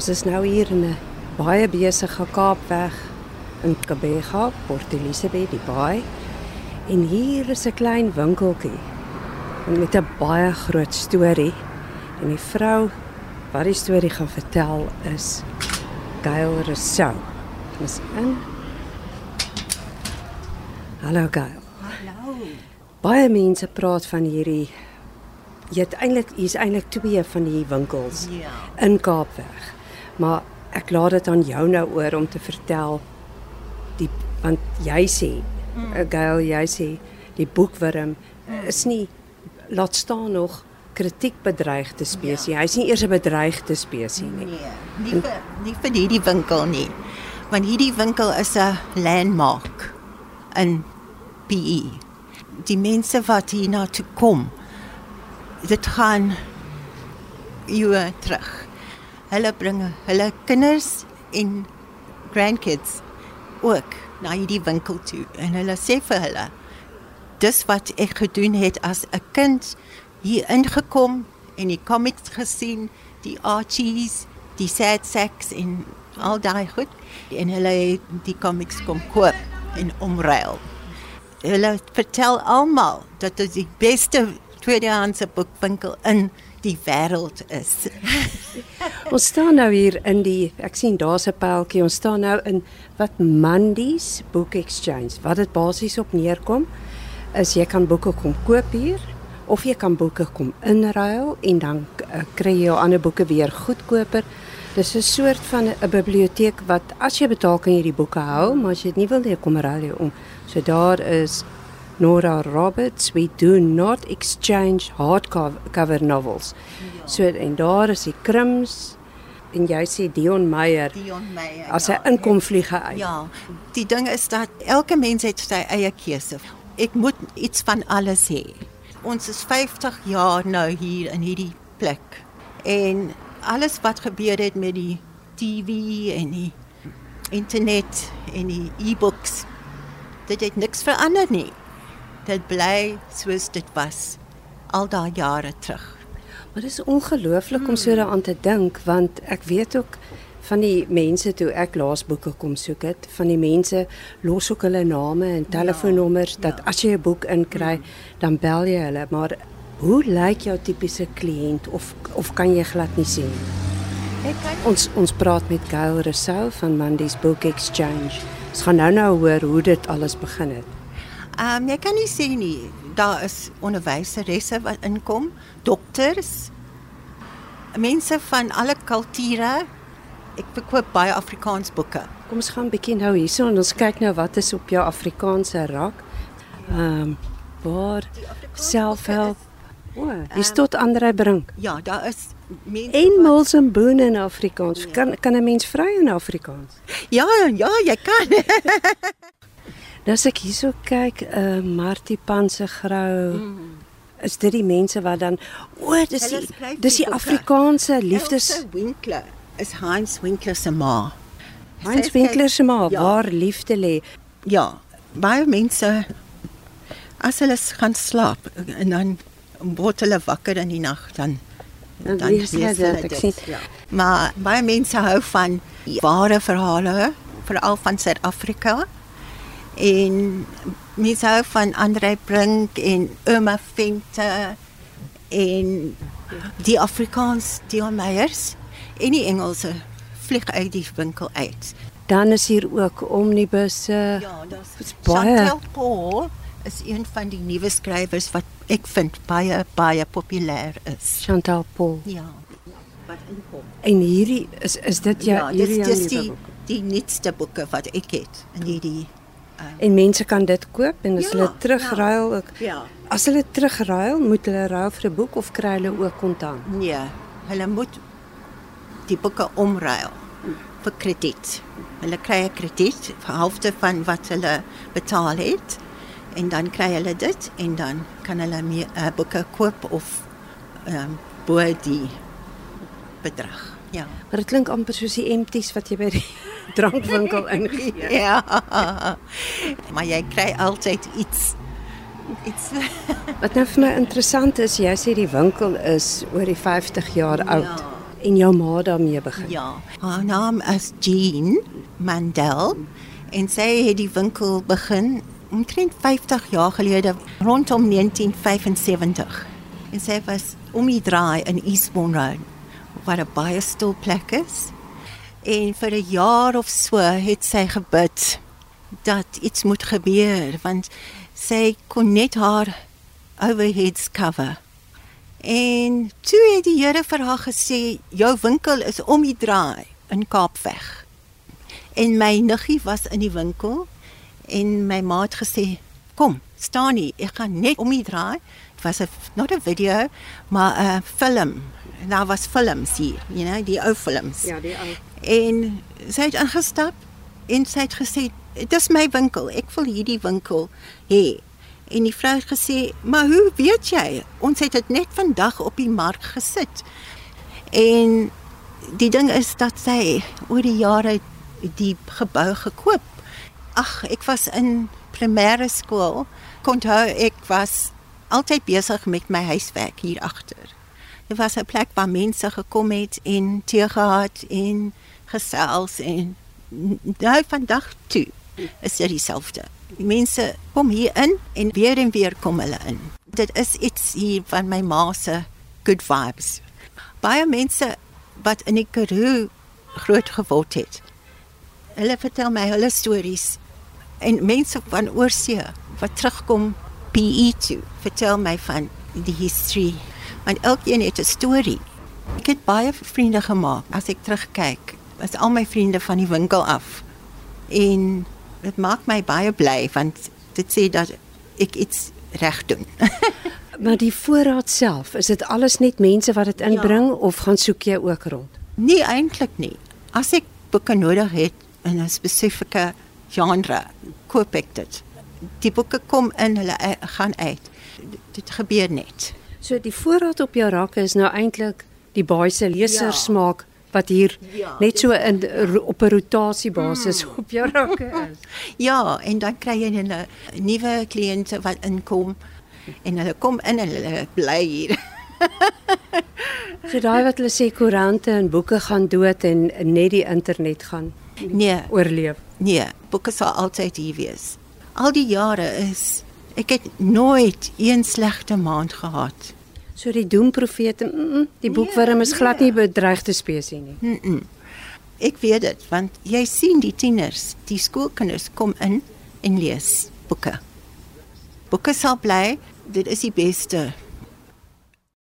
Ons is nou hier in 'n baie besige Kaapweg in Kabega, Port Elizabeth, die baai. En hier is 'n klein winkeltjie met 'n baie groot storie. En die vrou wat die storie gaan vertel is Gail Rousseau. Ons in. Hallo Gail. Hallo. Baie mense praat van hierdie jy het eintlik hier's eintlik twee van die winkels Ja. in Kaapweg. Maar ek laat dit aan jou nou oor om te vertel die want jy sê mm. Gail jy sê die boekwurm mm. is nie laat staan nog kritiek bedreigde spesies. Ja. Hy's nie eers 'n bedreigde spesies nie. Nee, nie vir nie vir hierdie winkel nie. Want hierdie winkel is 'n landmark in PE. Die mense wat hier na toe kom, dit gaan eeue terug. Hulle bring hulle kinders en grandkids ook na hierdie winkel toe. En hulle sê vir hulle dis wat ek gedoen het as 'n kind. Hier ingekom en die comics gesien, die Archies, die Sad Sacks en al daai goed. En hulle het die comics kom koop en omruil. Hulle vertel almal dat dit die beste tweedehandse boekwinkel in die wêreld is. Ons staan nou hier in die ek sien daar's 'n pyltjie. Ons staan nou in wat Mandy's Book Exchange. Wat dit basies op neerkom is jy kan boeke kom koop hier of jy kan boeke kom inruil en dan uh, kry jy jou ander boeke weer goedkoper. Dis 'n soort van 'n biblioteek wat as jy betaal kan jy die boeke hou, maar as jy dit nie wil hê kom ruil jy om. So daar is Nora Roberts, we do not exchange hardcover novels. Ja. So en daar is die krims en jy sê Dion Meyer Dion Meyer. as hy inkom vlieg hy uit. Ja, die ding is dat elke mens het sy eie keuse. Ek moet iets van alles hê. Ons is 50 jaar nou hier in hierdie plek. En alles wat gebeur het met die TV en die internet en die e-books, dit het niks verander nie. Dit bly soos dit was al daai jare terug. Maar dit is ongelooflik om so daaraan te dink want ek weet ook van die mense toe ek laas boeke kom soek het, van die mense los ook hulle name en telefoonnommers ja, dat ja. as jy 'n boek inkry, dan bel jy hulle, maar hoe lyk jou tipiese kliënt of of kan jy glad nie sien? Kan Ons ons praat met Gail Rousseau van Mandy's Book Exchange. Ons gaan nou nou hoor hoe dit alles begin het. Ehm um, jy kan nie sê nie. Daar is onderwyseresse wat inkom, dokters, mense van alle kulture. Ek verkoop baie Afrikaans boeke. Kom ons gaan 'n bietjie nou hierso en ons kyk nou wat is op jou Afrikaanse rak. Ehm um, waar selfhelp. O, hier staan Andre Brink. Ja, daar is mense En Mils en Boone in Afrikaans. Kan kan 'n mens vry in Afrikaans? Ja, ja, jy kan. Nou as ek hierso kyk, uh, Martipan se grou. Mm. Is dit die mense wat dan o, dis Hulle die dis die. Afrikaanse liefdes Winkler is Heinz Winkler se ma. Heinz Winkler se ma Ja. waar liefde lê. Ja, baie mense as hulle gaan slaap en dan word hulle wakker in die nag dan Dan lees jy dit, ek sien. Ja. Maar baie mense hou van ware verhale, veral van Suid-Afrika. En mense hou van Andre Brink en Irma Venter en die Afrikaans Dion Meyers en die Engelse vlieg uit die winkel uit. Dan is hier ook omnibusse. Ja, daar's Dis baie- Chantal Paul is een van die nuwe skrywers wat ek vind baie baie populêr is. Chantal Paul. Ja. Wat inkom. En hierdie is is dit jou Ja, dis hierdie dis jou die boek? die nuutste boeke wat ek het in hierdie En mense kan dit koop en as Ja, hulle terugruil ook. Ja. As hulle terugruil, moet hulle ruil vir 'n boek of kry hulle ook kontant? Nee, hulle moet die boeke omruil vir krediet. Hulle kry 'n krediet vir helfte van wat hulle betaal het en dan kry hulle dit en dan kan hulle meer uh, boeke koop of ehm um, bo die bedrag. Ja. Maar dit klink amper soos die empties wat jy by die drankwinkel ingee. Ja. Maar jy kry altyd iets iets Wat nou vir my interessant is, jy sê die winkel is oor die 50 jaar oud. en jou ma daarmee begin. Ja, haar naam is Jean Mandel en sy het die winkel begin omtrent 50 jaar gelede rondom 1975. En sy was om die draai in Eastbourne Road waar 'n baie stil plek is. En vir 'n jaar of so het sy gebid dat iets moet gebeur want sy kon net haar overheads cover. En toe het die Here vir haar gesê jou winkel is om die draai in Kaapveg. En my niggie was in die winkel en my ma het gesê kom staan hier ek gaan net om die draai dit was 'n not 'n video maar 'n film en daar was films hier you know die ou films Ja, die ou. En sy het ingestap en sy het gesê dis my winkel ek wil hierdie winkel hê. En die vrou het gesê maar hoe weet jy? Ons het dit net vandag op die mark gesit. En die ding is dat sy oor die jare die gebou gekoop. Ag ek was in primêre skool. Onthou ek was altyd besig met my huiswerk hier agter Dit was 'n plek waar mense gekom het en tee gehad en gesels en nou vandag toe is dit dieselfde. Die mense kom hier in en weer en weer kom hulle in. Dit is iets hier van my ma se good vibes. Baie mense wat in die Karoo groot geword het. Hulle vertel my hulle stories en mense van oorsee wat terugkom PE toe vertel my van die history want elkeen het 'n storie. Ek het baie vriende gemaak. As ek terugkyk, is al my vriende van die winkel af. En dit maak my baie bly want dit sê dat ek iets reg doen. Maar die voorraad self, is dit alles net mense wat dit inbring ja. of gaan soek jy ook rond? nee, eintlik nie. As ek boeke nodig het in 'n spesifieke genre, koop ek dit. Die boeke kom in, hulle e- gaan uit. Dit gebeur net. So die voorraad op jou rakke is nou eintlik die baie se lesersmaak wat hier Ja, net so in op 'n rotasiebasis Hmm. op jou rakke is. Ja, en dan kry jy 'n nuwe kliënte wat inkom en hulle kom in en hulle bly hier. So daai wat hulle sê koerante en boeke gaan dood en net die internet gaan Nee, oorleef. nee, boeke sal altyd hier wees. Al die jare is ek het nooit een slegte maand gehad. So die doemprofete, mm, mm, die boekwurm is glad nie bedreigde spesies nie. Mm -mm. Ek weet dit want jy sien die tieners, die skoolkinders kom in en lees boeke. Boeke sal bly, dit is die beste